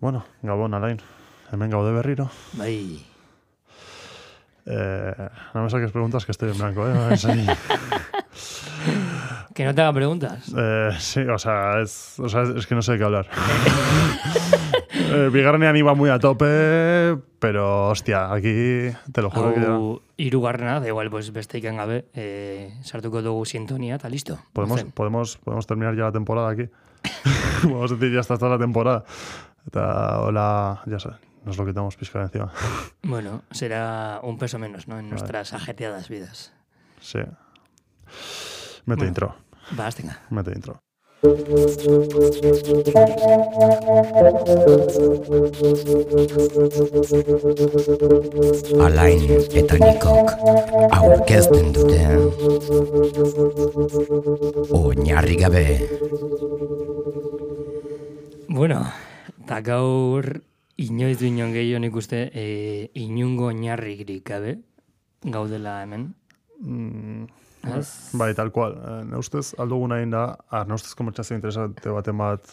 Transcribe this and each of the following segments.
Bueno, Gabon, alain. Hemen gaude berriro. Bai, Eh, no me saques preguntas que estoy en blanco, ¿eh? Que no te hagan preguntas. Eh, sí, o sea, es, o sea, es, es que no sé de qué hablar. eh, Bigarrenean iba muy a tope, pero hostia, aquí te lo juro que ya... Hau irugarrena, da igual, pues beste ikan gabe, eh, sartuko dugu sintonia, eta listo. Podemos, podemos, podemos terminar ya la temporada aquí. podemos decir ya está toda la temporada. Hola, ya sabes, nos lo quitamos pizca de encima. Bueno, será un peso menos, ¿no? En nuestras ajetreadas vidas. sí. Mete Bueno. intro, Va, tenga. mete intro. Alain eta Nikok aurkezten dute Oinarri gabe Bueno, eta gaur inoiz du inon gehiago nik uste e, inungo oinarririk gabe gaudela hemen. Mm, Ez? bai, tal cual. Eh, ne ustez, aldugun egin da, ah, ne ustez komertzazio interesante baten bat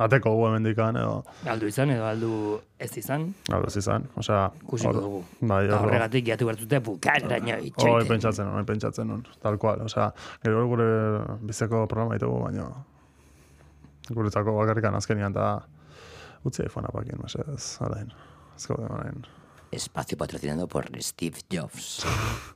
ateko gu hemendikan, edo, Aldu izan edo aldu ez izan, aldo ez izan. Osea, ikusiko hor- dugu. Bai, Eta hor- horregatik jatu bertute bukarraino Hoi itxoiten. pentsatzen, hoi pentsatzen nun, tal cual. Osea, gero gure bizeko programa ditugu, baina guretzako bakarrikan azkenian eta utzi iPhone apakin, mesedez, alain. Ez gaude orain. Espacio patrocinado por Steve Jobs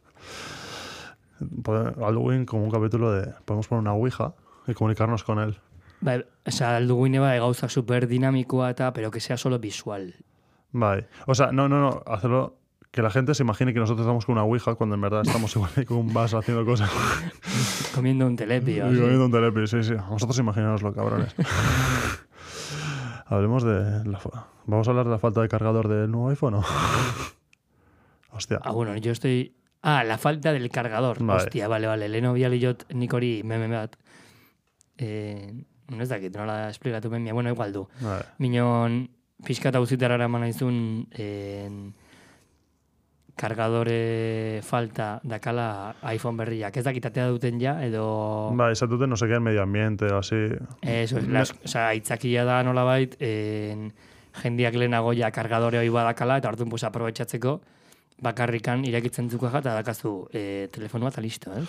Pode- Alduguin como un capítulo de podemos poner una ouija y comunicarnos con él. Bai, oza, aldu guine bai, gauza super dinamikoa eta, pero que sea solo visual. Bai. O sea, no, no, no, hacerlo que la gente se imagine que nosotros estamos con una ouija cuando en verdad estamos igual ahí con un vaso haciendo cosas. Comiendo un telepio. Y comiendo un telepi, sí, sí. Vosotros imaginaoslo, cabrones. Hablemos de la ¿Vamos a hablar de la falta de cargador del nuevo iPhone o? Hostia. Ah, bueno, yo estoy... Ah, la falta del cargador. Vale. Hostia, vale, vale. Leno bialiot nik hori meme bat. Eh, no ez dakit, nola esplikatu memia. Bueno, igual du. Vale. Minon, eta uzitarara eman naizun en, kargadore falta dakala iPhone berriak. Ez dakitatea duten ja, edo... Bai, esatuten no sé qué en medio ambiente o así. Eso, es, las, o sea, aitzakia da nolabait, en, jendiak lehenago ja kargadore hoi badakala, eta orduan pues, aprobetxatzeko, bakarrikan irekitzen zuko eta dakazu eh, telefonoa eta listo, eh?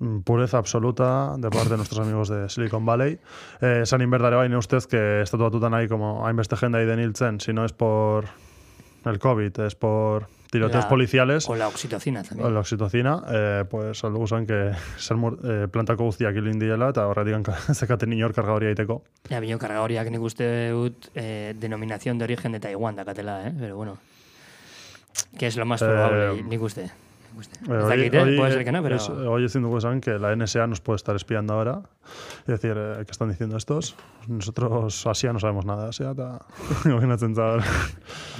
Mm, Pureza absoluta de parte de nuestros amigos de Silicon Valley. Eh, esan inberdare baina ustez que estatu batutan ahí como hainbeste jende ahí deniltzen, si no es por el COVID, es por tiroteos La- policiales. O la oxitocina O también. la oxitocina, eh, pues aldugu zen que salmur, eh, plantako guztiak hilin diela eta horretik zekaten inor kargadoria egiteko. Ja, bino kargagoriak nik uste dut eh, denominación de origen de Taiwán dakatela, eh? Pero bueno, que es lo más Eh, probable, uste. Nik uste. Eh, dakit, eh? Puede ser que no, pero... es- hoy ezin dugu esan que la NSA nos puede estar espiando ahora y decir, eh, ¿qué están diciendo estos? Nosotros Asia no sabemos nada Asia, eta imaginatzen zaur.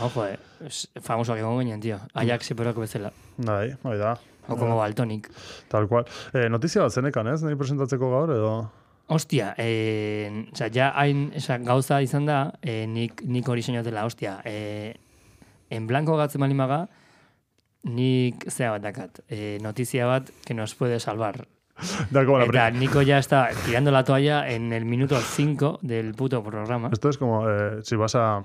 Ojo, eh? es Famosoak egon ginen, tío. Ajax iperoko bezala. Bai, bai da. O como Baltonic. Tal cual. Eh, notizia bat zenekan, ez? Nahi presentatzeko gaur, edo... Ostia, eh, oza, ja hain oza, gauza izan da, eh, nik, nik hori dela, ostia, eh, en blanco gatzen bali maga, nik zea bat dakat, eh, notizia bat que nos puede salvar. Da, como la Eta Nico ya está tirando la toalla en el minuto 5 del puto programa. Esto es como eh, si vas a...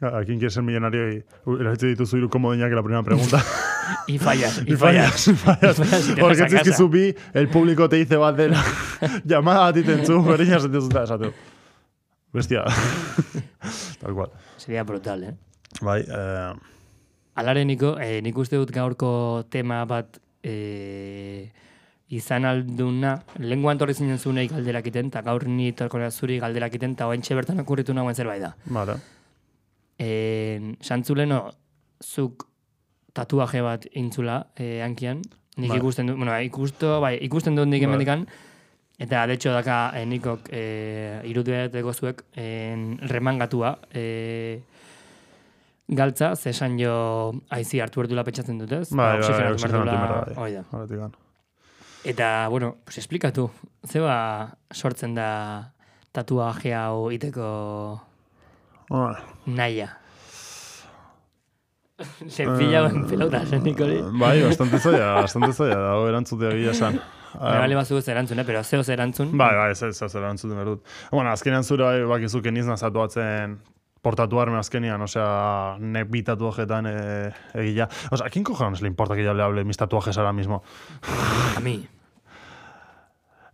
¿A quién quiere ser millonario y eraitze dituzu hiru komodinak que la primera pregunta? Y fallas, y, y fallas. fallas, fallas. Y fallas y te Porque a si es que subí, el público te dice bat dela. Llamada a ti tentzu, berdina esaten zuta esatu. Bestia. Tal cual. Sería brutal, eh? Bai, eh, Alare, Niko, eh, nik uste dut gaurko tema bat eh, izan alduna, lenguan torri zinen zunei galderakiten, eta gaur ni torkona zuri galderakiten, eta oentxe bertan okurritu nagoen zerbait da. vale. Eh, Santzuleno, zuk tatuaje bat intzula eh, hankian, nik Bai. ikusten dut, bueno, ikusto, bai, ikusten dut nik emendikan, eta de hecho daka eh, nikok eh, irudiateko zuek eh, remangatua eh, galtza, ze esan jo aizi hartu erdula petxatzen dut, ez? Bai, bai, da, bai. da. Horretik gan. Eta, bueno, pues esplikatu, zeba sortzen da tatuaje hau iteko Bueno, nahia. Se pilla en pelotas, eh, Nikoli. bai, bastante zaila, bastante zaila, dago erantzutea gila esan. Me vale bazu ez erantzun, eh? pero zeo erantzun. Bai, bai, ez ez ez erantzuten behar dut. Bueno, azkenean zure bai, bakizuke niz nazatuatzen portatuarme azkenian, osea, nek bi tatuajetan eh, egila. Osea, ¿a quién cojones le importa que yo le hable mis tatuajes ahora mismo? A mí.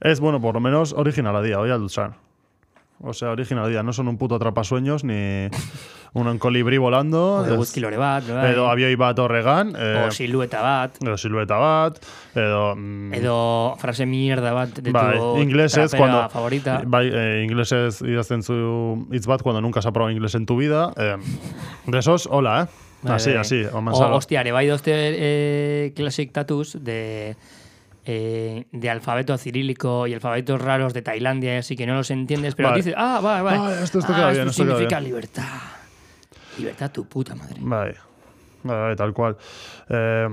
Es, bueno, por lo menos original a día, hoy al dutxan. O sea, original a día, no son un puto atrapasueños ni un colibrí volando. Edo ez- guzki lore bat, bai. edo abioi bat horregan, eh, o silueta bat, edo silueta bat, edo... mm, edo frase mierda bat de Bai, tu inglesez, cuando, favorita. Bai, eh, inglesez idazten zu hitz bat cuando nunca has aprobado inglés en tu vida. Eh, de esos, hola, ¿eh? Bai, así, bai. así, O, salga. hostia, ere bai dozte eh, classic tattoos de, eh, de alfabeto cirílico y alfabetos raros de Tailandia, así que no los entiendes, pero Vale. dices, ah, vale, vale. Ah, esto- esto Ah, bien, significa libertad. Libertad tu puta madre. Bai, bai, tal cual. Eh,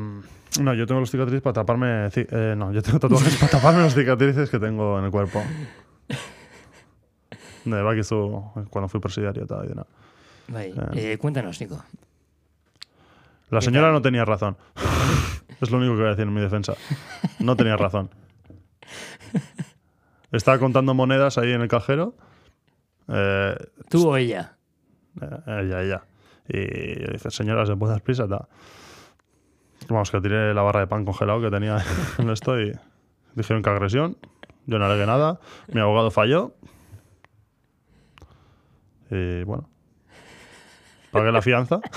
no, yo tengo los cicatrices para taparme... eh, no, yo tengo tatuajes para taparme los cicatrices que tengo en el cuerpo. De bakizu, cuando fui presidiario eta y nada. Bai, eh, cuéntanos, Nico. La ¿Qué señora tal? no tenía razón. es lo único que voy a decir en mi defensa. No tenía razón. Estaba contando monedas ahí en el cajero. Eh, Tú o ella. eh, ella, ella. Y yo dije, señora, ¿se puede dar prisa? Ta. Vamos, que tiré la barra de pan congelado que tenía en esto y dijeron que agresión. Yo no alegué nada. Mi abogado falló. Y bueno. Pagué la fianza.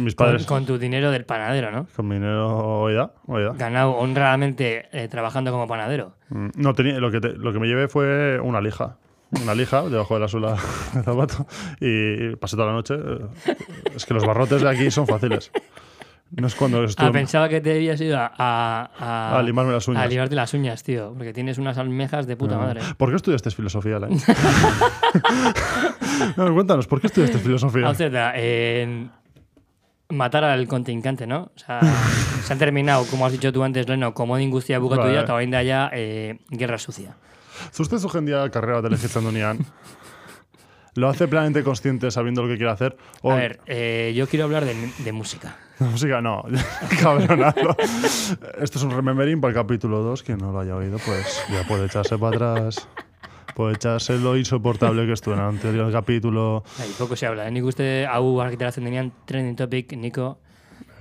Mis Con, padres. con tu dinero del panadero, ¿no? Con mi dinero, oida, oida. Ganado honradamente eh, trabajando como panadero. Mm, No, tenía, lo, que te- lo que me llevé fue una lija. Una lija debajo de la suela del zapato. Y pasé toda la noche. eh, Es que los barrotes de aquí son fáciles. No es cuando estuve. Ah, pensaba que te habías ido a, a, A limarme las uñas. A limarte las uñas, tío. Porque tienes unas almejas de puta madre. ¿Por qué estudiaste filosofía, Lai? no, cuéntanos, ¿por qué estudiaste filosofía? Da, en matar al contrincante, ¿no? O sea, se han terminado, como has dicho tú antes, Leno, komodin guztia bukatu Bai. dira, eta orain da ja eh, guerra sucia. Zustez jendia karrera bat elegitzen dunean, lo hace plenamente consciente sabiendo lo que quiere hacer. O A ver, eh, yo quiero hablar de, de música. música, no, cabronado. Esto es un remembering para el capítulo 2. Quien no lo haya oído, pues ya puede echarse para atrás. Puede echarse lo insoportable que estuvo en el anterior capítulo. Bai, poco se habla. eh? Nik uste hau argitaratzen denean trending topic, Niko,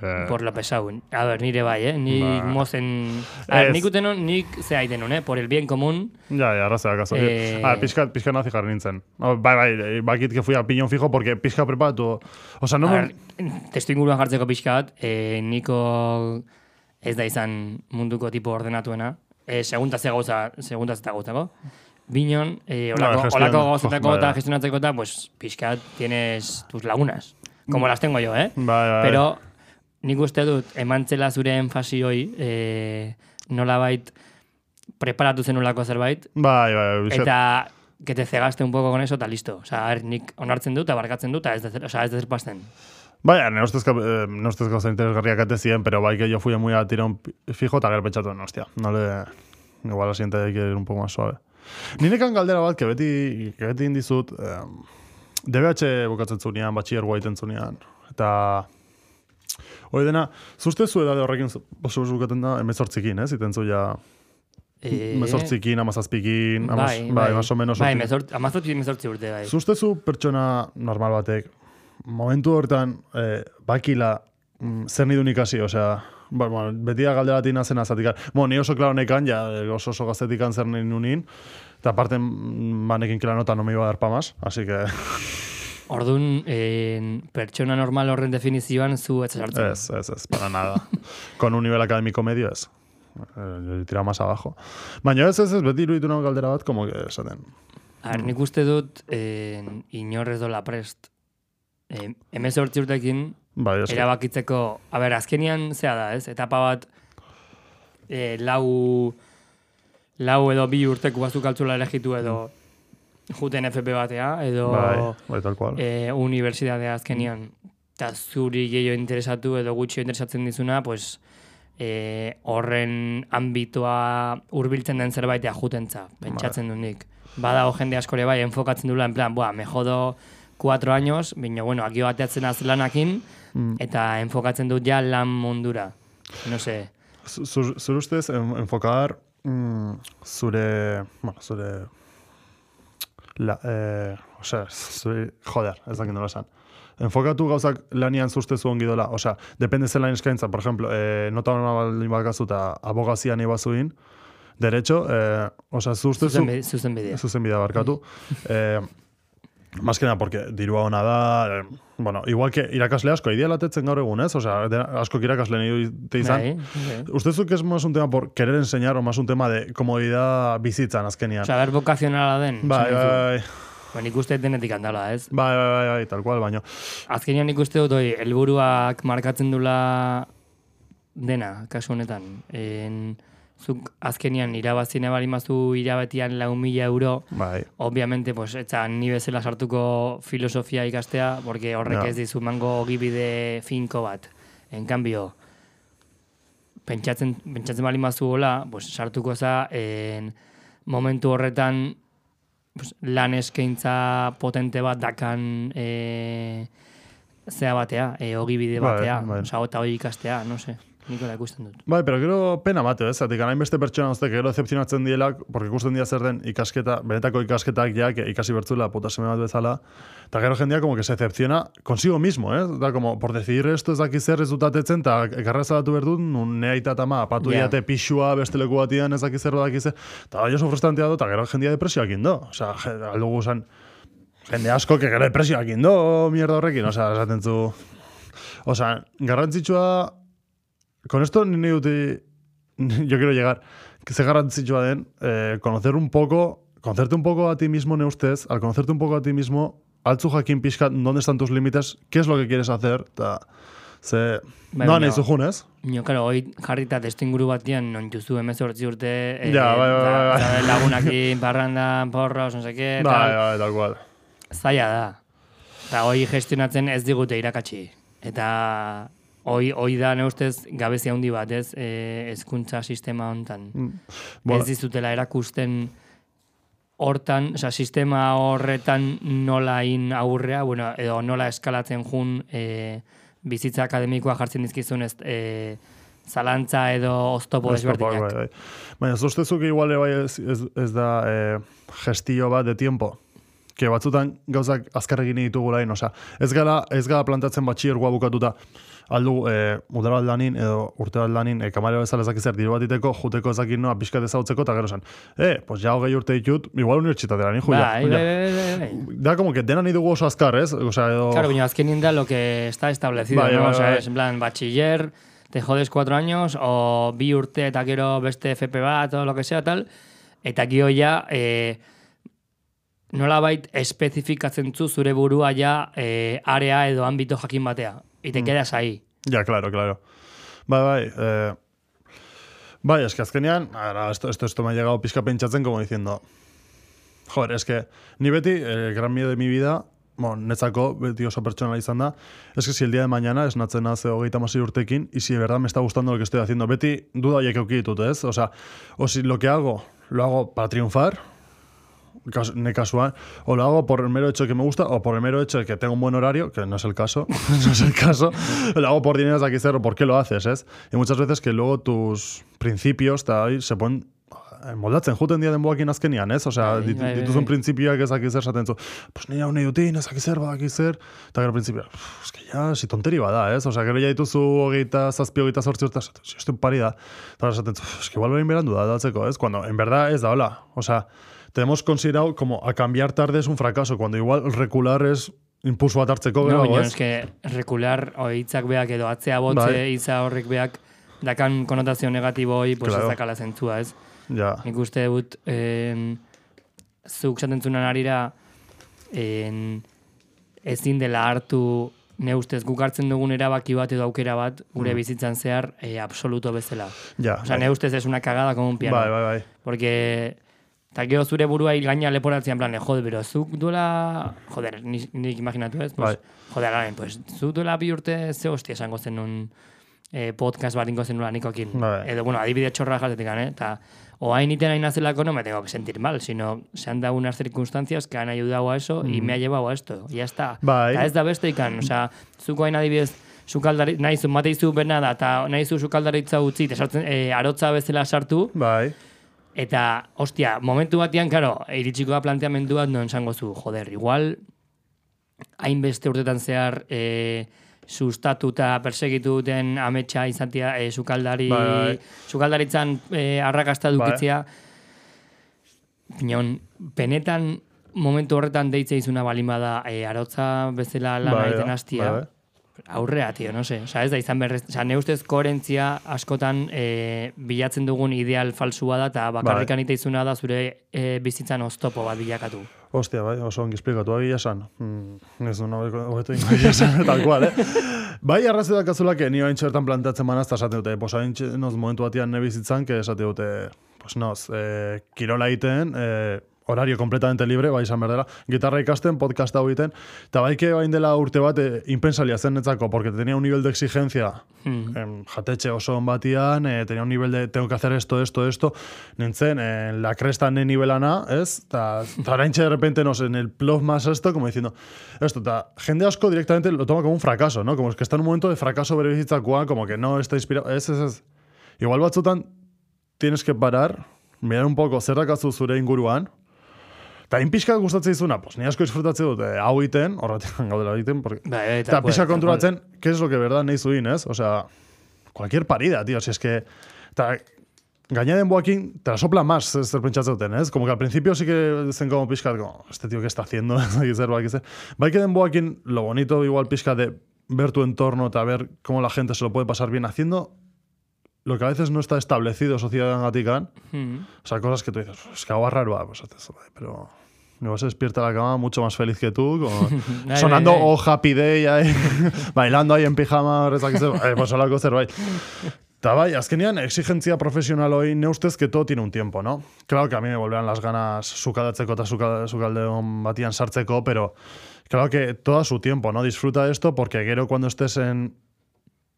Eh, por lo pesado. A ver, nire bai, eh? Nik Ba. mozen... A ver, nik utenon, nik zea aiten eh? Por el bien común. Ya, ya, arrazea, kaso. Eh, A ver, pizka, pizka nazi jarri nintzen. No, bai, bai, eh, bakit que fui a piñón fijo porque pizka preparatu. O sea, no A ver, testu inguruan jartzeko pixka bat, eh, Niko ez da izan munduko tipo ordenatuena. Eh, segunda ze gauza, segunda ze gauzako. Binon, eh, No, olako, gestión, olako gauzetako eta gestionatzeko eta, pues, pixka tienes tus lagunas. Como las tengo yo, eh? Bai, bai. Pero nik uste dut, emantzela zure enfasi hoi, eh, nolabait preparatu zenulako zerbait, Bai, bai, bai. eta que te cegaste un poco con eso, eta listo. O sea, a ver, nik onartzen dut, eta barkatzen dut, eta ez de, o sea, ez de zerpazten. Bai, ne ustez, eh, ne ustez gauza interesgarriak ate ziren, pero bai que yo fui muy a tirón fijo eta gero pentsatu, no, hostia, no le... Igual la siguiente hay que ir un poco más suave. Nirekan galdera bat, que beti, que beti indizut, eh, DBH bukatzen zunean, batxier guaiten zunean, eta... Hoi dena, zuzte zu edade horrekin oso bukaten da, emezortzikin, ez? Iten zu ja, Eh, emezortzikin, amazazpikin, amaz, bai, bai, o menos. Bai, mezort, amazortzi, mezortzi urte, bai. Zustezu pertsona normal batek, momentu hortan, eh, bakila, mm, zer nidun ikasi, osea, ba, bueno, beti da galde bat inazen azatik. Bueno, ni oso klaro nekan, ja, oso oso gaztetikan zer nunin, eta aparte, mm, banekin kila nota no me iba a dar pa más, así que, Orduan, eh, pertsona normal horren definizioan zu ez sartzen. ez, ez, ez, para nada. Con un nivel académico medio, ez. Eh, tira más abajo. Baina ez, ez, ez, beti iruditu nago galdera bat, como que esaten. Ver, nik uste dut eh, inorrez dola prest. Eh, emezortzi urtekin, Bai, ez. erabakitzeko, a ber, azkenian zea da, ez? Etapa bat eh, lau, lau edo bi urteko bazuk altzula elegitu edo juten FP batea, edo Bai, bai, eh, unibertsitatea azkenian, eta zuri gehiago interesatu edo gutxi interesatzen dizuna, pues, eh, horren ambitoa hurbiltzen den zerbaitea jutentza, pentsatzen dut nik. Badago jende askore bai, enfokatzen dula, en plan, boa, me jodo cuatro años, baina, bueno, aki bateatzen az lanakin, Mm. eta enfokatzen dut ja lan mundura. No sé. Zu- zu- Zure ustez, en- enfocar mm, zure, bueno, zure la, eh, osea, zui, joder, ez dakit nola esan. Enfokatu gauzak lanian zuztezu ongi dola. Osea, depende zen lan eskaintza, por ejemplo, eh, nota hona baldin bakazu eta abogazia nahi bazuin, derecho, eh, osea, zuztezu... Zuzen, zuzen bidea. Zuzen bidea barkatu. eh, más que nada, porque dirua ona da, eh, bueno, igual que irakasle asko, idea latetzen gaur egun, ez? Osea, de, asko irakasle nahi dute izan. Bai, bai. ¿Usted que es más un tema por querer enseñar o más un tema de comodidad bizitzan azkenian? Osa, ber vocacionala den. bai, esan bai, duzu. bai, Ba, nik uste denetik handala, ez? bai, bai, bai, bai, tal cual, baino. Azkenean nik uste dut, oi, helburuak markatzen dula dena, kasu honetan. En, zuk azkenean irabazine bali mazu irabetian lau mila euro, Bai, obviamente, pues, etza ni bezala sartuko filosofia ikastea, porque horrek Ja. ez dizu mango ogibide finko bat. En cambio, pentsatzen, pentsatzen bali mazu hola, pues, sartuko za, en, momentu horretan pues, lan eskaintza potente bat dakan e, zea batea, e, ogibide Bai, batea, bai. osea, eta hori ikastea, no sé, nik hola ikusten dut. Bai, pero gero pena mate, ez? Zatik, anain beste pertsona oztek gero decepcionatzen dielak, porque ikusten dira zer den ikasketa, benetako ikasketak ja, que ikasi bertzula puta seme bat bezala, eta gero jendea como que se decepciona consigo mismo, eh? Da, como, por decidir esto ez daki zer ez dutatetzen, eta ekarra zalatu berdut, nun nea aita tama, apatu Ja. diate pixua beste leku batian ez daki zer daki zer, eta bai oso frustrantea do, eta gero jendea depresioak indo. Osea, je- aldugu zan, jende asko, que gero depresioak indo, mierda horrekin, osea, esaten zu... Osea, garrantzitsua con esto ni dute, yo quiero llegar, que ze garrantzitsua den, eh, conocer un poco, conocerte un poco a ti mismo, ne ustez, al conocerte un poco a ti mismo, altzu jakin pixkat, dónde están tus límites, qué es lo que quieres hacer, eta, ze, Bai, no nahi zujun, ez? Nio, karo, hoi jarrita testu inguru batian, non juzu emezortzi urte, eh, Ja, bai, bai, bai, bai. da- da lagunakin, parrandan, porros, no seke, Bai, tal, bai, tal cual. zaila da. Eta hoi gestionatzen ez digute irakatsi. Eta hoi, hoi da ne ustez gabezia handi bat, ez, e, hezkuntza sistema hontan. Bola, Ez dizutela erakusten hortan, osea, sistema horretan nola in aurrea, bueno, edo nola eskalatzen jun e, bizitza akademikoa jartzen dizkizun ez, e, zalantza edo oztopo desberdinak. bai, bai. Baina, ez ustezuk igual bai ez, ez, ez da eh, gestio bat de tiempo. Que batzutan gauzak azkarrekin ditugu lain, osea, ez gara, ez gara plantatzen batxiergoa bukatuta, aldu eh, udara aldanin edo urte aldanin eh, kamareo bezala ezak zer diru bat iteko, juteko ezakin noa pixkat ezautzeko, eta gero esan, eh, pues ja hogei urte ditut, igual unibertsitatera ni juia. Bai, bai, bai. Da como que dena ni dugu oso azkar, ez? Osea, edo... Claro, baina azkenin da lo que está establecido, Bai, ¿no? bai, o sea, bai. es en plan, bachiller, te jodes cuatro años, o bi urte eta gero beste FP bat, o lo que sea, tal, eta gio ja, eh, nolabait espezifikatzen zu zure burua ja eh, area edo ámbito jakin batea. Y Mm. te quedas ahí. Ja, claro, claro. Bai, bai. Eh, bai, es que azkenean, ara, esto, esto, esto me ha llegado pizka pentsatzen como diciendo, joder, es que ni beti, el gran miedo de mi vida, bueno, netzako, beti oso pertsonala izan da, es que si el día de mañana esnatzen hace hogeita masei urtekin, y si de verdad me está gustando lo que estoy haciendo, beti duda haiek euki ditut, ez? O sea, o si lo que hago, lo hago para triunfar, ne casual, o lo hago por el mero hecho de que me gusta o por el mero hecho de que tengo un buen horario, que no es el caso, no es el caso, lo hago por dinero de aquí cero, ¿por qué lo haces? Es? Y muchas veces que luego tus principios ta, ahí, se ponen eh, moldatzen juten dira denboakin azkenian, ez? Osea, Bai, dit, bai, dituzun printzipioak ezak zer esaten zu, pues nire hau nahi dutin, ezak zer, badaki zer, eta gero printzipioa, "Uf, es que ya, si tonteri bada, ez? Osea, gero ja dituzu hogeita zazpi, hogeita zortzi urte, esaten, si esto pari da, eta esaten zu, "Uf, es que igual behin berandu da, datzeko, ez? Cuando en verdad ez da hola, osea, tenemos considerado como a cambiar tarde es un fracaso, cuando igual recular es impulso bat hartzeko, No, gero, baina ez? eske regular o hitzak beak edo atzea botze Bai. hitza horrek beak dakan konotazio negatibo hoi, pues Claro. ez dakala zentzua, ez? Ja, Nik uste dut, en, zuk zaten zunan arira, en, ezin dela hartu ne ustez guk hartzen dugun erabaki bat edo aukera bat gure bizitzan zehar e, absoluto bezala. ja. Osea, bai. ne ustez es una cagada como un piano. Bai, bai, bai. Porque eta gero zure burua gaina leporatzen, en plan, de, joder, pero zuk duela, joder, nik, nik imaginatu ez, pues, Bai. joder, garen, pues, zuk duela bi urte ze hostia esango zen nun eh, podcast bat ingo zen nula nikokin. Bai. Edo, bueno, adibide txorra jatetik, eh? Eta, o hain iten hain nazelako no me tengo que sentir mal, sino se han dado unas circunstancias que han ayudado a eso y me ha llevado a esto. Ya está. Mm. Bai. Eta ez da beste ikan, osea, zuko hain adibidez, sukaldari, nahi zu, mateizu bena da, eta nahi zu sukaldaritza utzi, eh, arotza bezala sartu, Bai, Eta, ostia, momentu batean, karo, iritsiko da planteamendua, non esango zu, joder, igual, hainbeste urtetan zehar, e, sustatuta persegitu duten ametsa izatea, e, sukaldari, Bai, bai. sukaldaritzan e, arrakasta dukitzea, Pinon, penetan momentu horretan deitze izuna balima da e, arotza bezala lan Bai, egiten bai, hastia. bai, bai. Aurrea, tio, no sé. Osa, ez da izan berrez. Osa, ne ustez koherentzia askotan e, bilatzen dugun ideal falsua da, eta bakarrikan ite izuna da zure e, bizitzan oztopo bat bilakatu. Hostia, bai, oso ongi esplikatu egia esan. Mm, ez du nabeko hobeto ingo esan, tal cual, eh? Bai, arrazi da kazula, que ni hain txertan planteatzen manaz, eta esate dute, pues hain momentu batean ne bizitzan, que esate dute, pues noz, eh, kirola egiten, eh, horario completamente libre, bai izan berdela, gitarra ikasten, podcast hau egiten, eta bai que bain dela urte bat, eh, impensalia zen netzako, porque tenía un nivel de exigencia Hmm. em, jatetxe oso on batian, eh, tenía un nivel de tengo que hacer esto, esto, esto, nintzen, en la cresta ne nivelana, ez? Ta, ta oraintxe de repente, no sé, en el plot más esto, como diciendo, esto, ta, jende asko directamente lo toma como un fracaso, ¿no? Como es que está en un momento de fracaso bere bizitzakoa, como que no está inspirado, ez, ez, ez. Igual batzutan, tienes que parar, mirar un poco zer dakazu zure inguruan, Eta hain pixka gustatzen izuna, pues ni asko disfrutatzen dut eh, hau egiten, horretik gaudela egiten, porque... Bai, Eta cual, pixka tal konturatzen, qué es lo que verdad nahi zuin, ez? O sea, cualquier parida, tío, si es que... Eta, gaina den boakin, te la sopla más zer pentsatzen duten, ez? Como que al principio sí que zen como pixka, como, este tío, ¿qué está haciendo? Zer, baki zer. Bai que den boakin, lo bonito igual pixka de ver tu entorno, eta ver cómo la gente se lo puede pasar bien haciendo lo que a veces no está establecido sociedad gatikan, Hmm. o sea, cosas que tú dices, es que hago raro, pues haces, "Vale, pero luego se despierta a la cama mucho más feliz que tú, con- sonando bai. Oh Happy Day, ahí, bailando ahí en pijama, eh, pues holako zerbait. Eta bai, azkenean, exigentzia profesional hoi ne ustez que todo tiene un tiempo, ¿no? Claro que a mí me volverán las ganas sukaldatzeko eta suka- sukaldeon batian sartzeko, pero claro que todo a su tiempo, ¿no? Disfruta de esto porque gero cuando estés en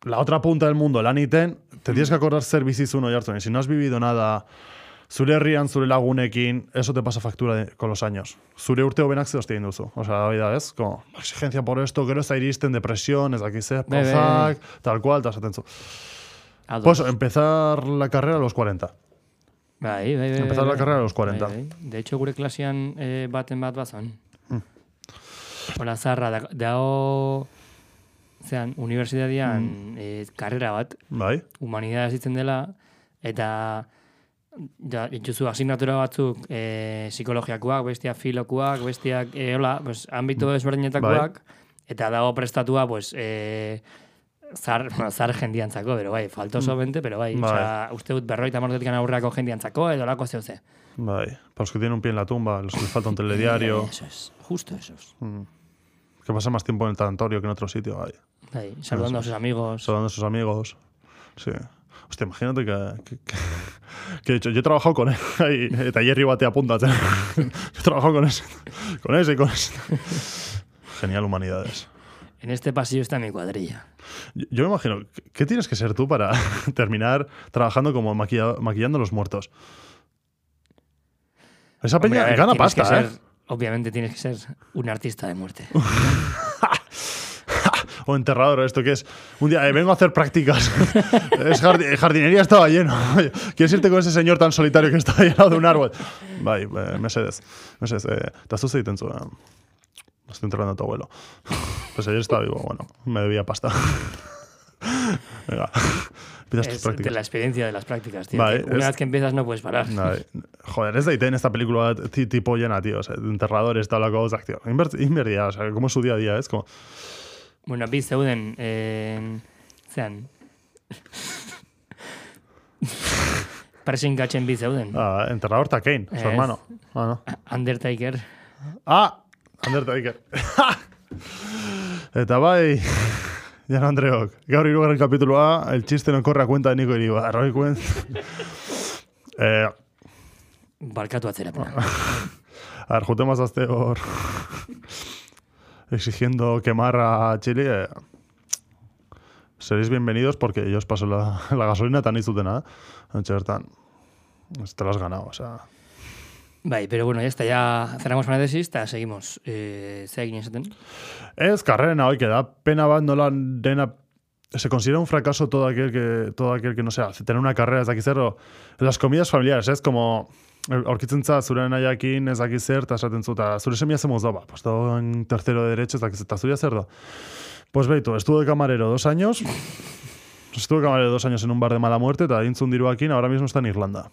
la otra punta del mundo, lan iten, te tienes que acordar zer bizizun oi hartzen. Y si no has vivido nada, zure herrian, zure lagunekin, eso te pasa factura de- con los años. Zure urte hobenak ze egin duzu. O sea, la vida es como, exigencia por esto, gero ez da iristen, depresión, ez dakiz bai, pozak, tal cual, eta esaten zu. Pues empezar la carrera a los 40. Bai, bai, bai. Empezar bai, la carrera a los 40. Bai, bai. De hecho, gure klasean eh, baten bat bazan. Hmm. Hola, zarra, da, dao, zean, unibertsitatean Hmm. eh, karrera bat, Bai? humanidades ditzen dela, eta ja, dituzu asignatura batzuk e, psikologiakoak, bestiak filokoak, bestiak, e, hola, pues, ambito Bai. ezberdinetakoak, eta dago prestatua, pues, e, zar, zar jendiantzako, pero bai, faltoso bente, pero bai, Mm. Bai. osea, uste dut berroita martetik aurreako jendiantzako, edo lako zeu ze. Bai. Para los que tienen un pie en la tumba, los que les falta un telediario, Eso es, justo eso es. mm, que pasan más tiempo en el tanatorio que en otro sitio. Bai. Saludando a sus amigos. saludando a sus amigos. Sí. Hostia, imagínate que, que, que, que he dicho, yo he trabajado con él, ahí, eta hierri bate apuntatzen. yo he trabajado con ese, con ese y con ese. Genial humanidades. En este pasillo está mi cuadrilla. Yo, yo me imagino, ¿qué- ¿qué tienes que ser tú para terminar trabajando como maquilla- maquillando a los muertos? Esa Hombre, peña ver, gana pasta, ¿eh? ser- Obviamente tienes que ser un artista de muerte. O enterrador, esto que es. Un día, eh, vengo a hacer prácticas. es jardi- jardinería estaba lleno. ¿Quieres irte con ese señor tan solitario que está al lado de un árbol? Bai, eh, mesedez. Mesedez, eh, eta zu egiten zu. Eh, estoy enterrando a tu abuelo. Pues ayer estaba vivo, bueno, me debía pasta. Venga, Es de la experiencia de las prácticas, tío. Vale, una es- vez que empiezas no puedes parar. Bai, Joder, ez daite en esta película ti- tipo llena, tío. O sea, de enterradores, tal, la cosa, tío. Inver- Inverdia, o sea, como es su día a día, es como. Bueno, bi zeuden, eh, zean, presinkatzen bi zeuden. Ah, enterrador está Kane, su Ez. hermano. Ah, no. Undertaker. Ah, Undertaker. Eta bai, Jan Andreok, gaur irugarren kapituloa, el chiste no corre a cuenta de Nico Iribar. Hoi kuen... eh, Barkatu atzerapena. a ver, juntemos azte hor exigiendo quemar a Chile. eh, seréis bienvenidos porque yo os paso la, la gasolina tan izutena. Antxe bertan, te lo has ganado, o sea... Bai, pero bueno, ya está, ya cerramos paréntesis, eta seguimos. Eh, ze egin esaten? Ez, karrerena hoi, da pena bat nola dena se considera un fracaso todo aquel que, todo aquel que no sea, tener una carrera, ez dakit zer, o, las comidas familiares, ez, como, aurkitzen za, zure nahiakin, ez dakit zer, eta esaten zu, eta zure semia zemoz da, ba, pues en tercero de derecho, eta zure zer da. Pues beitu, estuvo de camarero dos años, estuvo de camarero dos años en un bar de mala muerte, eta dintzun diruakin, ahora mismo está en Irlanda.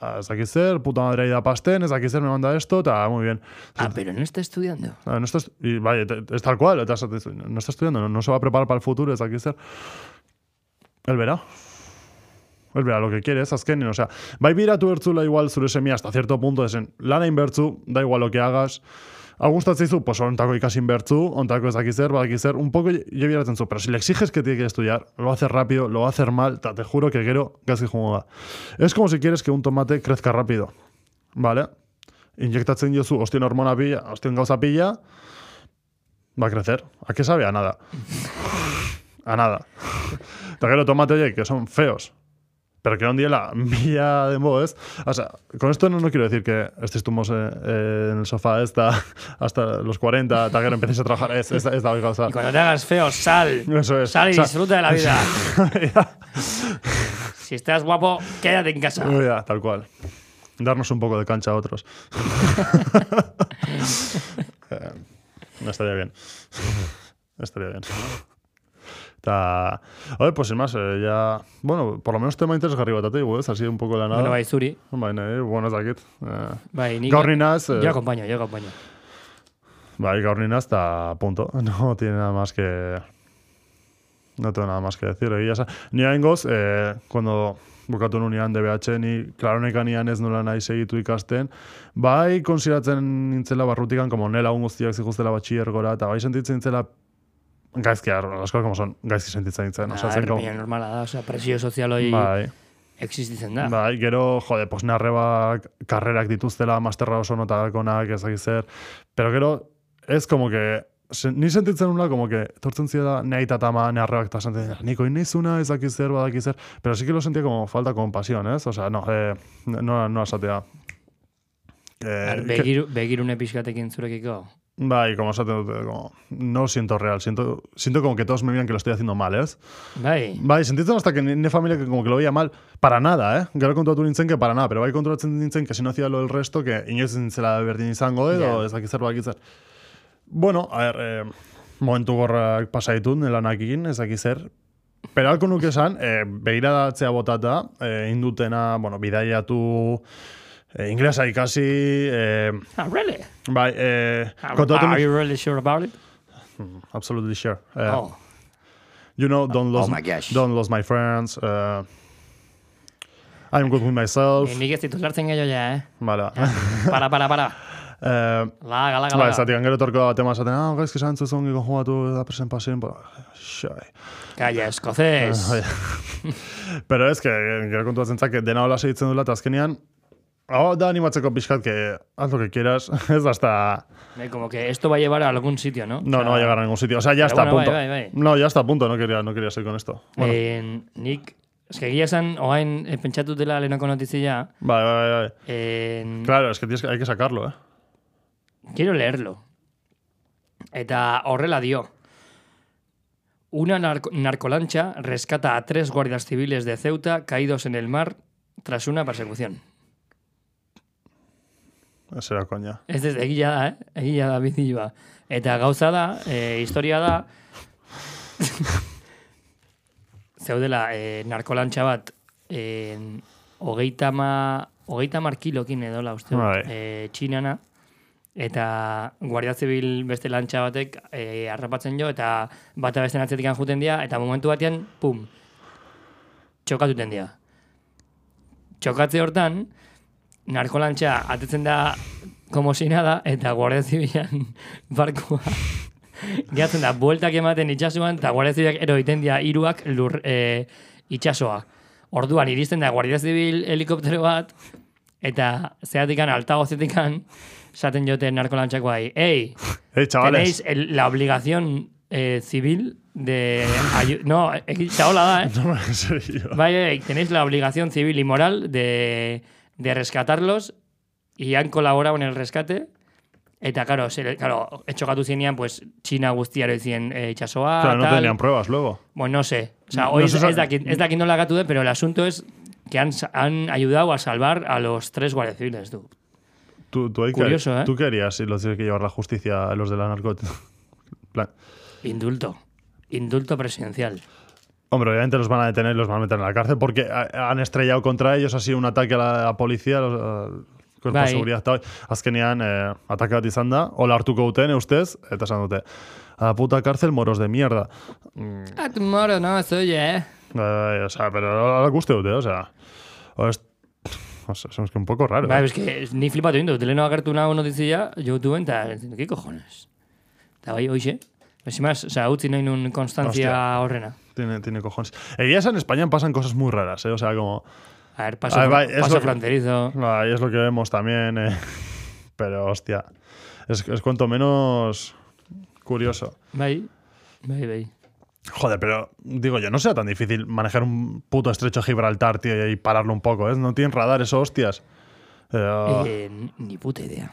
Ba, ez dakit zer, puta madre da pasten, ez dakit zer, me manda esto, eta muy bien. Ah, pero no está estudiando. Ah, no está, y vaya, es tal cual, eta no está estudiando, no, no se va a preparar para el futuro, ez dakit zer. Él verá. Él verá lo que quiere, ez azkenin, o sea, bai biratu bertzula igual zure semia hasta cierto punto, esen, lana inbertzu, da igual lo que hagas, Hau gustatzen zu, pues ontako ikasin bertzu, ontako ez dakit zer, badakit zer, un poco yo biratzen zu, pero si le exiges que tiene que estudiar, lo va a rápido, lo va a hacer mal, te juro que gero gazki jungo da. Es como si quieres que un tomate crezca rápido, ¿vale? Inyektatzen diozu, ostien hormona pilla, ostien gauza pilla, va a crecer. ¿A qué sabe? A nada. A nada. Eta gero tomate horiek, que son feos, pero que no diela mila denbo, ¿es? O sea, con esto no, no quiero decir que estemos eh, eh, en el sofá esta hasta los 40, eta gero empecéis a trabajar, es, es, es la gauza. Y cuando te hagas feo, sal. Eso es. Sal y O sea, disfruta de la vida. Si estás guapo, quédate en casa. ya, tal cual. Darnos un poco de cancha a otros. Eh, no estaría bien. estaría bien. Eta, oye, pues sin más, eh, ya, bueno, por lo menos tema interesgarri bat ateigu, ez? Así un poco la nada. Bueno, bai, zuri. Baina, eh, bueno, ez dakit. Eh, Bai, nik... gaur ninaz, eh, Yo acompaño, yo acompaño. bai, gaur ninaz, eta punto. No tiene nada más que... No tengo nada más que decir. Egia esan. Ni haingoz, eh, cuando bukatu nunean DBH, ni klaronekanian ez nola nahi segitu ikasten, bai konsideratzen nintzela barrutikan, como nela un guztiak zikustela batxiergora, eta bai sentitzen nintzela gaizki, las cosas como son, gaizki sentitzen nintzen. Ah, Osea, zen como- baina normala da, osea, presio sozial hori Bai. existitzen da. Bai, gero, jode, pues narrebak karrerak dituztela, masterra oso notagakonak, ez dakit zer. Pero gero, ez como que, sen, ni sentitzen nula, como que, tortzen zira nahi eta tama narrebak eta sentitzen, niko inizuna, ez dakit zer, badakit zer. Pero sí que lo sentía como falta compasión, ez? O sea, no, eh, no, no asatea. Eh, Begiru, begirune pixkatekin zurekiko. Bai, como esaten dute, como, no siento real, siento, siento como que todos me miran que lo estoy haciendo mal, ez? Bai, Bai, sentitzen hasta que ni familia que como que lo veía mal, para nada, eh? Gero kontuatu nintzen que para nada, pero bai konturatzen nintzen que si no hacía lo del resto, que inoiz zintzela berdin izango, edo, Ja. ez dakit zer, bakit zer. Bueno, a ver, eh, momentu gorrak pasa ditut, lanakin, ez dakit zer, Pero alko nuke esan, eh, begiradatzea botata, eh, indutena, bueno, bidaiatu, eh, inglesa ikasi, eh, ah, really? bai, Are, kontatu are you really sure about it? absolutely sure. Eh, oh, You know, don't lose, Oh my gosh. don't lose my friends. Uh, I'm good with myself. nik ez ditut lartzen gehiago ja, eh? Vale. Para, para, para. Eh, Laga, laga, Ba, laga. esatik, gero torko bat ema esaten, ah, gaizki zantzu zongi jugatu da presen pasen, ba, xai. Escocés. Bai. Pero ez, que, gero kontuatzen zak, dena hola segitzen dula, eta azkenean, hau da animatzeko pixkat, que haz lo que quieras, ez hasta... Eh, Como que esto va a llevar a algún sitio, ¿no? No, O sea, no va a llegar a ningún sitio. O sea, ya está, bueno, punto. bai, bai, bai. No, ya está, punto. No quería, no quería seguir con esto. Bueno, Eh, nik, eske egia esan, oain eh, pentsatu dela lehenako notizia, vale, vale, vale. eh, Claro, es que, tienes que hay que sacarlo, eh. quiero leerlo. Eta horrela dio. Una narco- narcolancha rescata a tres guardias civiles de Ceuta caídos en el mar tras una persecución. Será coña. Ez ez, egia da, eh? Egia da bizioa. Eta gauza da, eh, historia da, zeudela, eh, narkolantxa bat, eh, hogeita ma, hogeita mar kilokin edola, uste, dut, eh, txinana, eta Guardia Zibil beste lantxa batek eh, harrapatzen jo, eta bata beste atzetik juten dira, eta momentu batean, pum, txokatuten dira. Txokatze hortan, narkolantxa atetzen da como si nada, eta Guardia Zibilan barkua gehatzen da, bueltak ematen itxasuan, eta Guardia Zibilak ero egiten dira hiruak lur, e, itxasoa. Orduan, iristen da Guardia Zibil helikoptero bat, eta zeatikan, altagozetikan, esaten jote narkolantxak bai, ei, Hey, chavales. tenéis el- la obligación eh, civil de... no, eh, eta hola da, eh? No. Bai, bai, tenéis la obligación civil y moral de, de rescatarlos y han colaborado en el rescate. Eta, claro, se, claro, etxokatu zinean, pues, China guztiaro izien eh, itxasoa, Claro, no tal. tenían pruebas luego. Bueno, no sé. O sea, hoy es, de aquí, es de aquí no la gatude, pero el asunto es que han, han ayudado a salvar a los tres guardias civiles, tú. Tú, Curioso, ¿eh? ¿Tú qué harías si los tiene que llevar la justicia a los de la plan, Indulto. Indulto presidencial. Hombre, obviamente los van a detener y los van a meter en la cárcel porque ha- han estrellado contra ellos, ha sido un ataque a la, a la policía, los, al cuerpo de Bai. seguridad. eta. Azkenean, eh, atake bat izan da, hola hartuko duten, ustez, eta esan dute, a la puta cárcel moros de mierda. Mm, tu moro, no, soy, eh. bai, o sea, pero ahora guste dute, o sea, o es, o sea, es que un poco raro. Bai, eh. es que ni flipatu indut. Leheno agertu nago notizia, YouTubeen, eta, ¿qué cojones? Eta bai, hoxe. Encimaz, o sea, utzi nahi nun konstantzia horrena. Tiene, tiene cojones. Egia esan, en España pasan cosas muy raras, ¿eh? O sea, como... A ver, paso, Ay, bai, es paso lo que- fronterizo. Ahí es lo que vemos también, eh. Pero, hostia, es, es cuanto menos curioso. Bai, bai, bai. Joder, pero digo yo, no sea tan difícil manejar un puto estrecho Gibraltar, tío, y pararlo un poco, ¿eh? No tienen radar eso, hostias. Eh, Eh, ni puta idea.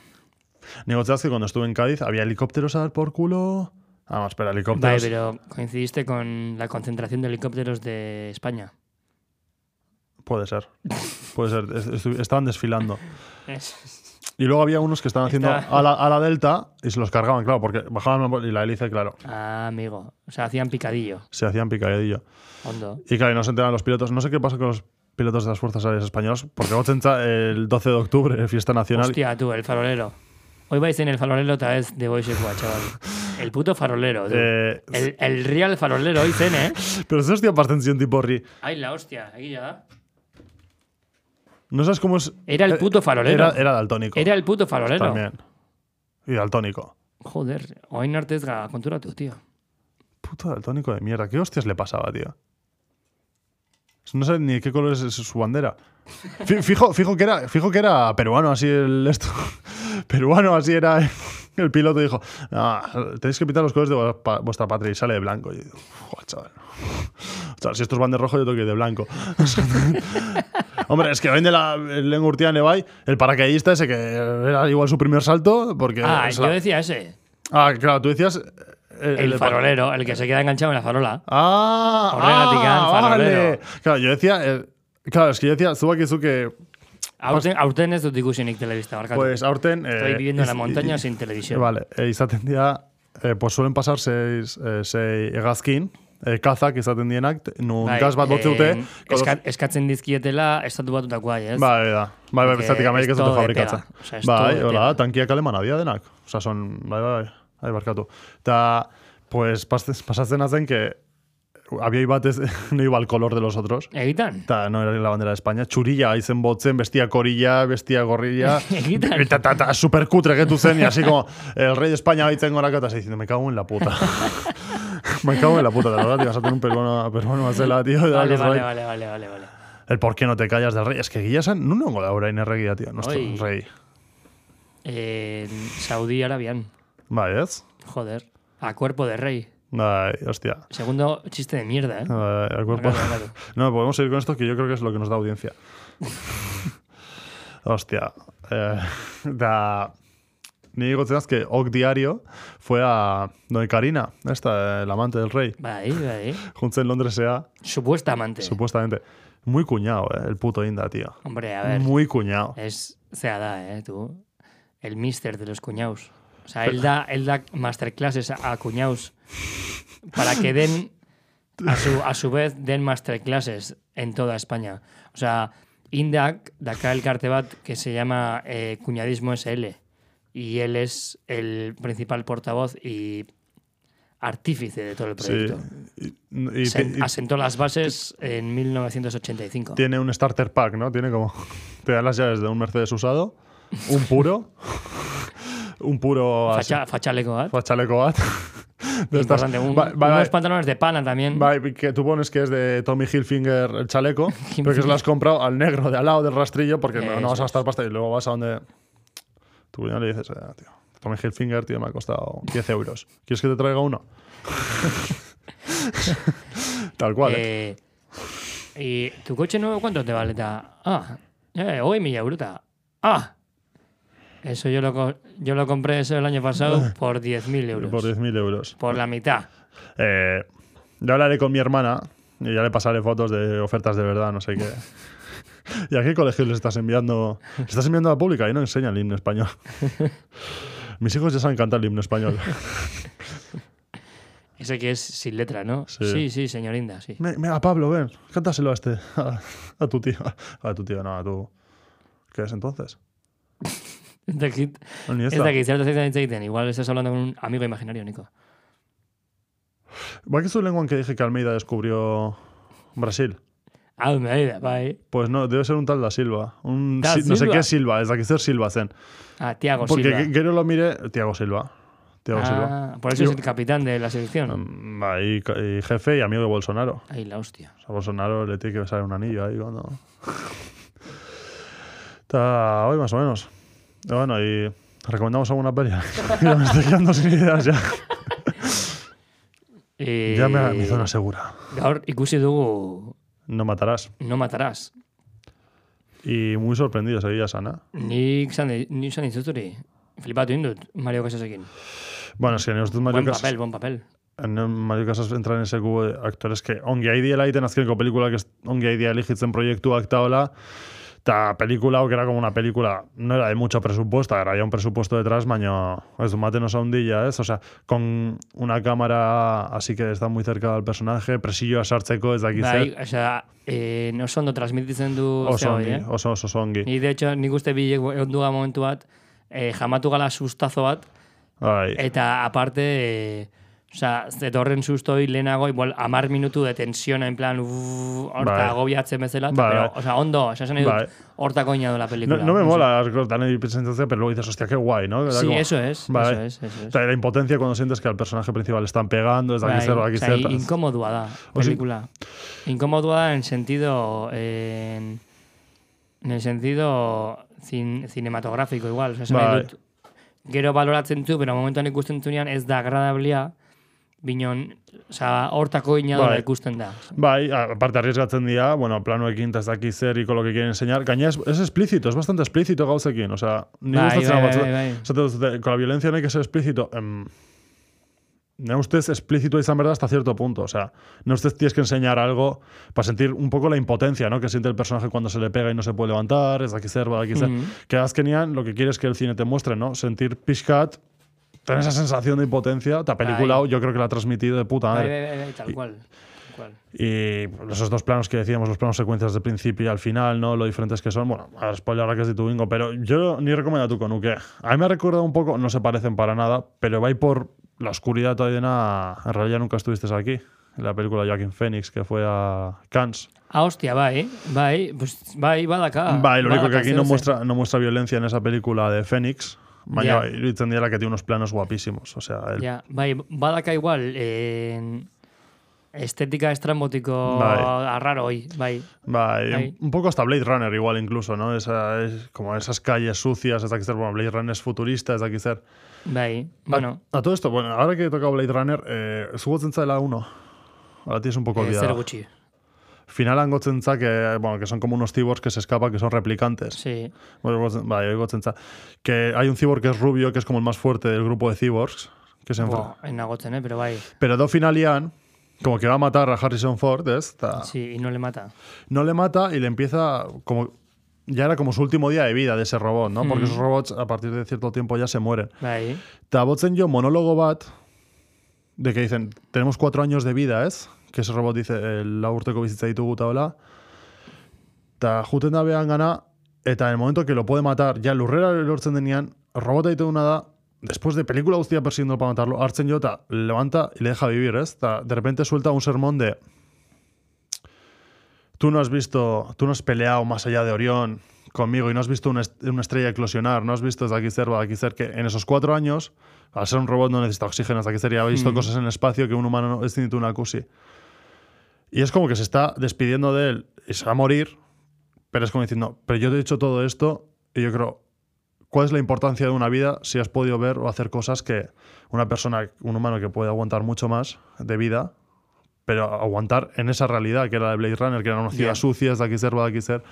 Negociaste que cuando estuve en Cádiz había helicópteros a dar por culo. Vamos, espera, Bai, helicópteros. pero coincidiste con la concentración de helicópteros de España. Puede ser. Puede ser. Estaban desfilando. Es- Y luego había unos que estaban haciendo a la, a la delta y se los cargaban, claro, porque bajaban y la hélice, claro, Ah, amigo. O sea, hacían picadillo. se hacían picadillo. Hondo. Y claro, y no se enteran los pilotos. No sé qué pasa con los pilotos de las Fuerzas Aéreas Españolas, porque Gotzenza el 12 de octubre, fiesta nacional. Hostia, tú, el farolero. Hoy vais en el farolero otra vez de Boisecua, chaval. El puto farolero. Eh, El, el real farolero hoy zen, eh? Pero eso hostia pastención tipo horri. Ay, la hostia, aquí ya. No sabes cómo es. Era el eh, puto farolero. Era, era daltónico. Era el puto farolero. También. Y daltónico. Joder, hoy arte ez gara konturatu, tío. Puto daltónico de mierda. ¿Qué hostias le pasaba, tío? No sé ni qué color es su bandera. Fi- Fijo, fijo, que era, fijo que era peruano, así el esto. peruano, así era el piloto. Dijo: "Ah, Tenéis que pintar los colores de vuestra patria. Y sale de blanco. Y digo: "Joder, chaval. Chaval, si estos van de rojo, yo tengo que ir de blanco. Hombre, es que vende la lengua urtida Nevai, el paracaidista ese que era igual su primer salto. Porque Ah, es yo la- decía ese. ah, claro, tú decías. Eh, El de- farolero, el que se queda enganchado en la farola. Ah, ah, farolero. vale. Claro, yo decía, eh, claro, es que yo decía, que, Aurten, aurten ez dut ikusinik telebista, barkatu. pues, aurten... Estoy eh, viviendo en la montaña sin televisión. Vale, eh, izaten dira, eh, pues suelen pasar seis, eh, sei hegazkin, eh, kazak izaten dienak, nun Bai, gas bat botzeute, eh, eska, eskatzen dizkietela estatu batutakoa, ez? Bai, da. Bai, bai, bezatik Amerika es ez dute fabrikatzen. tela. O sea, bai, hola, tankiak alemana dia denak. Osa, son, bai, bai, bai, bai, barkatu. Ta, pues, pas- pasatzen hazen que avioi bat ez, no iba al color de los otros. Egitan? Eta no era la bandera de España. Txurilla izen botzen, bestia korilla, bestia gorrilla. Egitan. Eta, eta, eta super kutre getu zen, y así como el rey de España baitzen goraka, eta se diciendo, me cago en la puta. me cago en la puta, de verdad, tío, vas a tener un peruano, peruano a zela, tío. de la Vale, vale, vale, vale, vale, vale. El por qué no te callas del rey. Es que Guilla San, no nengo da orain erregia, tío, nuestro Oi. rey. En Saudi Arabian. Bai, ez? Joder. A cuerpo de rey. Bai, hostia. Segundo chiste de mierda, ¿eh? Bai, el cuerpo. No, podemos seguir con esto que yo creo que es lo que nos da audiencia. Hostia. Eh, da. Ni gotzaz que Ok Diario fue a Doña Karina, esta, el amante del rey, Bai, bai. junto en Londres sea, Supuesta amante. supuestamente. Muy cuñado, eh, el puto Inda, tío. Hombre, a ver. Muy cuñado. Es, sea da, eh, tú. El mister de los cuñados. O sea, él da, él da masterclasses a, a cuñados para que den, a su, a su vez, den masterclasses en toda España. O sea, Indak, de acá el cartebat que se llama eh, Cuñadismo SL. Y él es el principal portavoz y artífice de todo el Sí. proyecto. Y, y- Se- y- asentó las bases en 1985. tiene un starter pack, ¿no? Tiene como. Te dan las llaves de un Mercedes usado, un puro, un puro. bat. De estas- Importante, un- Va- va- unos pantalones de pana también. va- que tú pones que es de Tommy Hilfiger el chaleco, pero que se lo has comprado al negro de al lado del rastrillo porque no, vas a gastar pasta y luego vas a donde. Tu cuñado le dices, eh, tío, Tommy Hilfiger, tío, me ha costado 10 euros. ¿Quieres que te traiga uno? Tal cual. ¿eh? Eh, ¿Y tu coche nuevo cuánto te vale? ta? Ah, eh, hoy mi eurota. Ah, Eso yo lo, yo lo compré eso el año pasado por 10.000 euros. Por 10.000 euros. Por la mitad. Eh, yo hablaré con mi hermana y ya le pasaré fotos de ofertas de verdad, no sé qué. ¿Y a qué colegio les estás enviando? ¿Estás enviando a la pública? Y no enseña el himno español. Mis hijos ya saben cantar el himno español. Ese que es sin letra, ¿no? Sí. Sí, sí, señorinda, sí. Me- Mira, Pablo, ven, cántaselo a este. A, a tu tío. A tu tío, no, a tu. ¿Qué es entonces? Iniesta. dakit, zertaz egiten hitz egiten. Igual estás hablando con un amigo imaginario, Nico. ¿Va que es tu lengua en que dije que Almeida descubrió Brasil? Me bai. Pues no, debe ser un tal da Silva. Un Si- no sé Silva? qué Silva, es de aquí ser Silva zen. Ah, Tiago Porque Silva. que, que no lo mire, Tiago Silva. Tiago Silva. Ah, por eso es el capitán de la selección. Mm, y, ca- y jefe y amigo de Bolsonaro. Ahí la hostia. O sea, Bolsonaro le tiene que besar un anillo ahí cuando. Está hoy más o menos. Bueno, y recomendamos alguna peli. ya me estoy quedando sin ideas ya. Eh, Ya me mi zona segura. Gaur ikusi dugu No matarás. No matarás. Y muy sorprendido, seguía sana. Nik zan, nik zan dizut hori. Flipatu indut, Mario Casasekin. Bueno, es que en estos Mario Buen Casas, papel, buen papel. en Mario Casas entran en ese cubo de actores que ongi aidiela egiten azkeneko pelikula que ongi aidia eligitzen proiektuak taola eta pelikula hau que era como una película no era de mucho presupuesto, era ya un presupuesto detrás, baina ez du maten oso handia, ez? O sea, con una cámara así que está muy cerca del personaje, presilloa sartzeko ez dakit Bai, zer. osea, eh, oso ondo transmititzen du Oso ongi, eh? oso oso oso ongi. Ni, de hecho, nik uste bilek ondu ga momentu bat, eh, jamatu gala sustazo bat, Bai. eta aparte, eh, osea, zetorren sustoi lehenago, igual, amar minutu de tensiona, en plan, uff, horta Bai. agobiatzen bezala, eta, Bai, pero, bai. osea, ondo, osea, esan nahi dut, Bai. hortako ina la No, película. no me sé. mola dan el presentación, pero luego dices, hostia, qué guay, ¿no? Sí, como- eso es, Bai. eso es, eso O es. sea, la impotencia cuando sientes que al personaje principal le están pegando, ez dakit Bai, zer, dakit osea, zer. inkomodua da, O si- pelikula. Inkomodua da en sentido... En, en el sentido cin, cinematográfico igual. Osea, esan nahi Bai. dut, gero baloratzen du, pero momentuan ikusten zunean ez da agradablia, binon, osea, hortako ina Bai. ikusten da. Bai, aparte arriesgatzen dira, bueno, planuekin eta ez dakit zer y con lo que quieren enseñar. Gaina es, es explícito, es bastante explícito gauzekin. O sea, ni Bai, gustatzen bai, bai, bai. Con la violencia no hay que ser explícito. Em, ne ustez explícito izan verdad hasta cierto punto. O sea, ne ustez tienes que enseñar algo para sentir un poco la impotencia, ¿no? Que siente el personaje cuando se le pega y no se puede levantar, ez dakit zer, badakit zer. Mhm. Que azkenean lo que quieres que el cine te muestre, ¿no? Sentir pixkat, tener esa sensación de impotencia. Esta película Bai. yo creo que la ha transmitido de puta madre. tal cual. Tal cual. Y esos dos planos que decíamos, los planos secuencias de principio y al final, ¿no? Lo diferentes que son. Bueno, a spoiler ahora que es de tu bingo, pero yo ni recomiendo tu conuque. A mí me ha recordado un poco, no se parecen para nada, pero va por la oscuridad todavía En realidad nunca estuviste aquí. En la película de Joaquin Phoenix, que fue a Cannes. Ah, hostia, bai, bai, pues, bai, badaka. Vale, lo único que aquí no muestra, no muestra violencia en esa película de Phoenix. Baina bai, iruditzen dira que unos planos guapísimos. O sea, el, Ja, bai, badaka igual, en estética estrambotiko Bai. arraro hoi, bai. Va, y Ahí. un poco hasta Blade Runner igual incluso, ¿no? Esa, es como esas calles sucias, es aquí ser, bueno, Blade Runner es futurista, es aquí ser. Bai, bueno, A, a todo esto, bueno, ahora que he tocado Blade Runner, eh, zugotzen la 1. Ahora tienes un poco eh, olvidado. gutxi. Finalan gotzen za, que, bueno, que son como unos cyborgs que se escapan, que son replicantes. Sí, Bueno, gotzen- Vale, gotzen. Que hay un cyborg que es rubio, que es como el más fuerte del grupo de cyborgs. Que se enfrenta. bo, enagotzen, eh, pero bai. Pero do finalian, como que va a matar a Harrison Ford, ¿es? Ta- Sí, y no le mata. no le mata y le empieza como ya era como su último día de vida de ese robot, ¿no? Porque Mm. esos robots a partir de cierto tiempo ya se mueren. Bai, Ta botzen yo monólogo bat de que dicen, tenemos cuatro años de vida, ¿es? Que ese robot dice, el urteko bizitza ditugu eta hola. Ta juten da behan gana, eta en el momento que lo puede matar, ya lurrera lortzen denean, robota ditu una da, después de película guztia persiguiendo para matarlo, hartzen jo eta levanta y le deja vivir, ¿es? Ta de repente suelta un sermón de tú no has visto, tú no has peleado más allá de Orión conmigo y no has visto una, est- una estrella eclosionar, no has visto desde aquí cerca, de aquí cerca, que en esos cuatro años, al ser un robot no necesita oxígeno, hasta aquí cerca, ya ha visto Mm. cosas en el espacio que un humano no es una cusi. Y es como que se está despidiendo de él y se va a morir, pero es como diciendo, pero yo te he dicho todo esto y yo creo, ¿cuál es la importancia de una vida si has podido ver o hacer cosas que una persona, un humano que puede aguantar mucho más de vida, pero aguantar en esa realidad que era de Blade Runner, que era una ciudad Ya. sucia, es de aquí ser, va de aquí ser.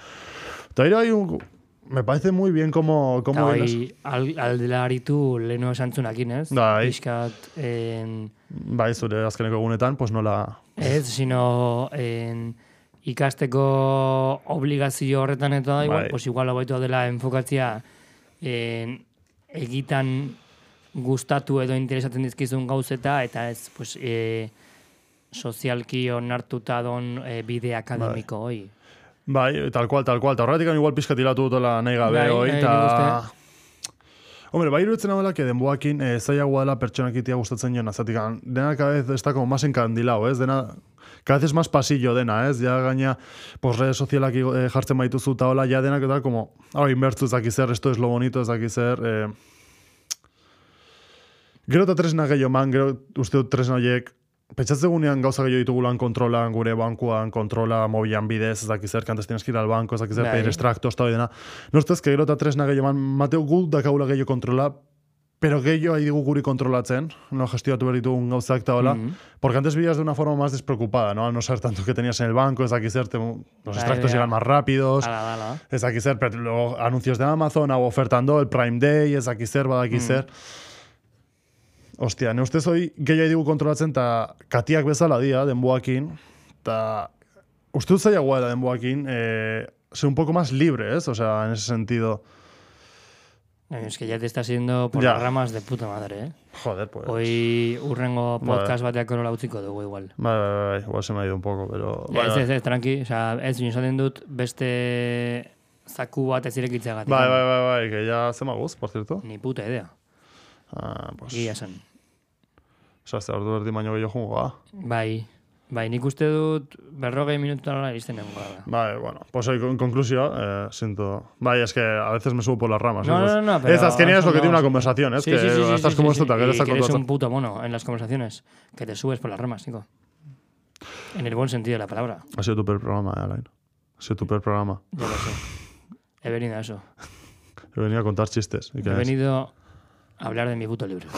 Todavía hay un... me parece muy bien como... Eta como hoi, al, aldela aritu leheno esantzunakin, ez? Bai. Piskat, en, Bai, zure azkeneko egunetan, pues nola... ez, sino en, ikasteko obligazio horretan eta igual, Bai. pues igual hobeto dela enfokatzia en, egitan gustatu edo interesatzen dizkizun gauzeta eta ez pues, e, sozialki onartuta don e, bide akademiko hoi. Bai, tal cual, tal cual. Eta horretik igual pizka tiratu dutela nahi gabe, Bai, hoi, bai, eta... Hombre, bai iruditzen hau que denboakin eh, zailagoa dela pertsonak itia gustatzen joan, azatik, dena cada vez está como más encandilado, ez? Dena, cada vez más pasillo dena, ez? Ja gaina, pues redes socialak igo- eh, jartzen baituzu eta hola, ja denak eta como, hau, inbertzu ez zer, esto es lo bonito, ez daki zer, eh, Gero eta tresna gehiago man, gero uste dut tresna horiek, pentsatzegunean gauza gehiago ditugulan kontrolan, gure bankuan, kontrola, mobilan bidez, ez dakiz zer, kantes tienes que ir al banco, ez dakiz zer, Bai. pedir extractos, eta hori dena. No ustez, que gero eta tresna gehiago man, mateo gu dakagula gehiago kontrola, pero gehiago ari digu guri kontrolatzen, no gestioatu behar ditugun gauzak eta hola, Mhm. porque antes vivías de una forma más despreocupada, ¿no? Al no ser tanto que tenías en el banco, ez dakiz zer, te- los Bai, extractos llegan más rápidos, Ala, ez dakiz zer, pero luego anuncios de Amazon, hau ofertando, el Prime Day, ez dakiz zer, badakiz zer. Ostia, ne ustez hoi gehiago digu kontrolatzen, eta katiak bezala dia, denboakin, eta uste dut zailagoa da denboakin, eh, ser un poco más libre, ¿es? O sea, en ese sentido, Es que ya te está siendo por Ya. las ramas de puta madre, eh? joder, pues... Hoi urrengo podcast bateak orola utziko dugu igual. Bai, bai, bai, igual se me ha ido un poco, pero... Bai, ez, ez, ez, tranqui, osea, ez, nio esaten dut beste zaku bat ez irekitzeagatik. bai, bai, bai, bai, que ya se me guz, por cierto. Ni puta idea, Ah, pues... gila esan. Zazte, ordu erdi baino gehiago jungo, ba. Bai, bai, nik uste dut berrogei minutuara iristen nengo gara. Vale, bueno, pues hoy con conclusión, eh, siento... Vaya, es que a veces me subo por las ramas. No, ¿eh? no, Pues- no, no, pero... Es es lo que no, tiene una conversación, es Sí, que sí, sí, estás sí, como sí, esto, sí, y que eres un puto mono en las conversaciones, que te subes por las ramas, Nico. En el buen sentido de la palabra, Ha sido tu peor programa, eh, Alain. Ha sido tu peor programa. ya lo sé. He venido a eso. He venido a contar chistes. ¿Y qué He venido hablar de mi puto libro.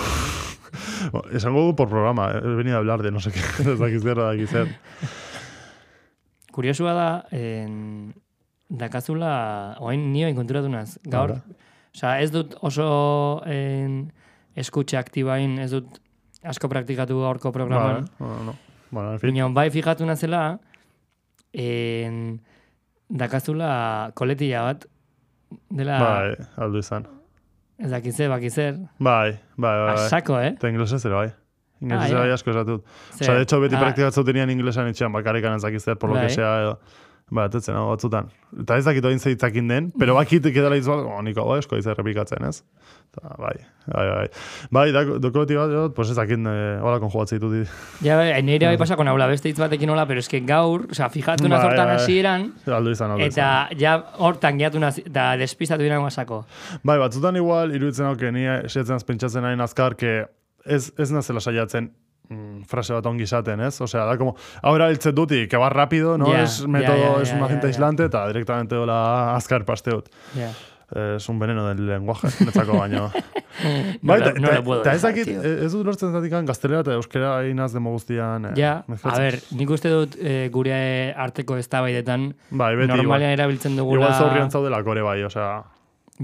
Bueno, esango por programa, eh. he venido a hablar de no sé qué, ez dakiz zer, dakiz zer. Kuriosua da, en, dakazula, oain nio inkonturatu naz. Gaur, osea, ez dut oso en, eskutxe aktibain, ez dut asko praktikatu gaurko programan. Vale, no, no. Bueno, en fin. Bai fijatu nazela, en, dakazula koletilla bat, dela, Bai, aldu izan. Ez dakize, bakizer, Bai, bai, bai. bai. asako, eh? Eta inglesez ere, bai. Inglesez Ah, bai asko esatut. Osa, de hecho, beti ah, praktikatzen tenían inglesan itxean, bakarrikan ez dakiz zer, por lo Bai. que sea, edo. Ba, atetzen, hau, batzutan. Eta ez dakit oin zeitzakin den, pero bakit edela izan, oh, niko, bai, esko izan errepikatzen, ez? Eta, bai, bai, bai. Bai, dak- dokoti bat, jo, pues ez dakit, eh, hola konjugatzei ditu di. Ja, bai, nire bai pasa con aula beste hitz batekin hola, pero es que gaur, o sea, fijatu naz Bai, hortan bai. hasieran, Aldu izan, izan. eta ja hortan gehiatu naz, eta despistatu dira masako. Bai, batzutan igual, iruditzen hau, que ni esetzen az pentsatzen nahi azkar, que ez, ez nazela saiatzen mm, frase bat ongi izaten, ez? Osea, da como, erabiltzen dut, y que va rápido, no? Ja, es ja, método, ja, es ja, un agente aislante, eta directamente hola azkar pasteut. Ja. Es un veneno del lenguaje, netzako baino. No bai, lo- ta- no ta- ez dakit, ez dut lortzen zatikan gaztelera eta euskera inaz demo guztian. eh, Ja, a mezclatzen. ber, nik uste dut eh, gure arteko eztabaidetan Bai, beti normalean igual. erabiltzen dugula... Igual zaurrian zaudelako ere bai, osea...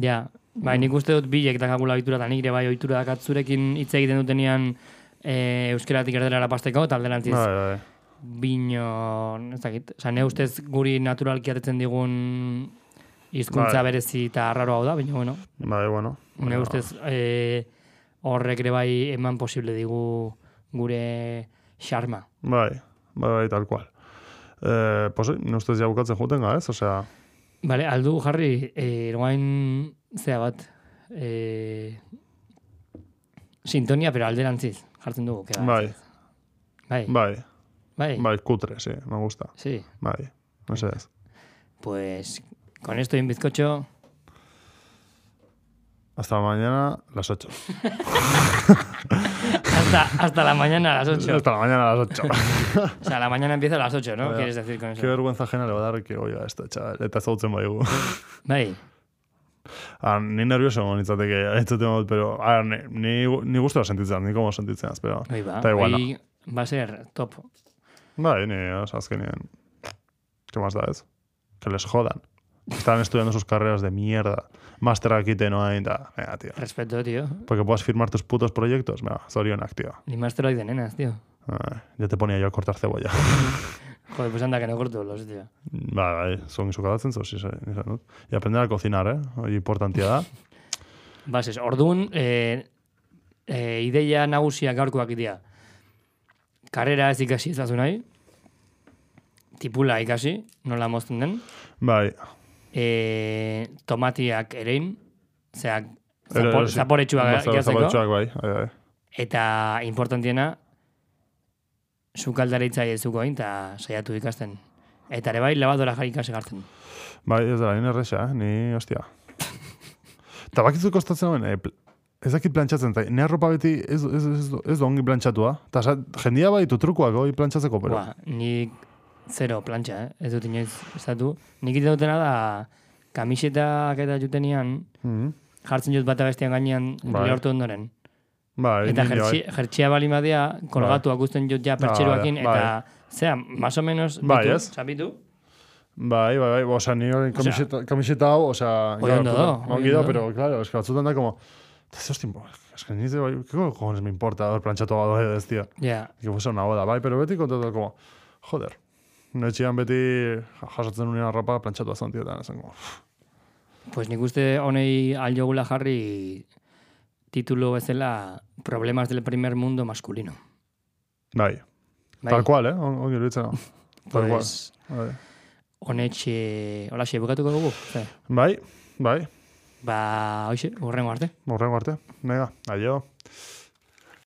Ja, bai, nik uste dut bilek dakagula ohitura, eta nik ere bai ohitura dakat zurekin hitz egiten dutenean e, euskeratik erdelera pasteko, eta alderantziz Bai, bai. bino, ez dakit, oza, ne ustez guri naturalki atetzen digun hizkuntza Bai. berezi eta arraro hau da, baina bueno, Bai, bueno. ne ustez e, horrek ere bai eman posible digu gure xarma. Bai, bai, bai, tal cual. Eh, pues, ustez ja bukatzen juten ga, ez? Osea, Bale, aldu jarri, e, ergoain zea bat, e, sintonia, pero alderantziz, jartzen dugu. que bai, Bai, bai, bai, bai, kutre, sí, me gusta. sí. Bai, no sé. Pues con esto y un bizcocho, Hasta mañana, las 8. hasta, hasta la mañana a las 8. Hasta la mañana a las 8. O sea, la mañana empieza a las 8, ¿no? Vaya. ¿Quieres decir con eso? Qué vergüenza ajena le va a dar que oiga esto, chaval. Eta zautzen baigu. Bai, Ah, ni nervioso egon nintzateke entzuten dut, pero ah, ni, ni, ni gustora sentitzen, ni como sentitzen az, pero... hoi ba. Igual, no. Hoi va a ser top. Bai, ni, os, azkenien... ¿Qué más da ez? Que les jodan. están estudiando sus carreras de mierda. Máster aquí te no hay, da. Venga, tío. Respeto, tío. Porque puedas firmar tus putos proyectos. Venga, zorionak, tío. Ni masteroak de nenas, tío. Ay, ya te ponía yo a cortar cebolla. Joder, pues anda que no corto los, tío. Bai, bai, son izuka datzen zo, izan dut. Y aprender a cocinar, eh? Importantia da. Bases, orduan, e, e, ideia nagusia gaurkoak idea. Karrera ez ikasi ez nahi. Tipula ikasi, nola mozten den. Bai, E, tomatiak erein, zeak zapor, zaporetxua Zap- gehiatzeko. zaporetsuak bai, bai, bai. Eta importantiena, sukaldaritza ezuko egin, eta saiatu ikasten. Eta ere bai, labadora jarri ikasi gartzen. Bai, ez da, nire erresa, eh? Ni, ostia. Eta bakizu kostatzen hoen, eh, ez dakit plantxatzen, eta nire arropa beti ez, ez, ez, ez, da ongi plantxatua. Eta jendia bai ditu trukoak hori plantxatzeko, pero... Ba, nik zero plantxa, eh? ez dut inoiz estatu. Nik ite dutena da, kamisetak eta jutenian, Mhm. jartzen jut bata bestean gainean Bai. lehortu ondoren. Bai, Eta bai. jertxia bali madea, kolgatuak usten jut ja pertxeroakin, bai. eta, zera, más o menos, Bai, ditu, ez? Zapitu? Bai, bai, bai, osea, ni hori kamiseta, kamiseta hau, osea... Hori ondo do, Ongi ondo. pero, claro, es que batzutan da como... Ez hostia, es que ni de, bai, ¿qué cojones me importa haber plantxatu hau ez, tío? Ja, Que fuese una boda, bai, pero beti kontatu como, joder, no etxean beti jasotzen unien arropa plantxatu azan tiotan, esan como, pues nik uste honei aljogula jarri titulo bezala Problemas del primer mundo masculino. bai, Bai, tal cual, eh, On- ongi iruditzen hau. Tal cual, pues, bai. honetxe, hola, bukatuko dugu? Ze? Bai, bai, Ba, hoxe, urrengo arte. horrengo arte, nega, aio.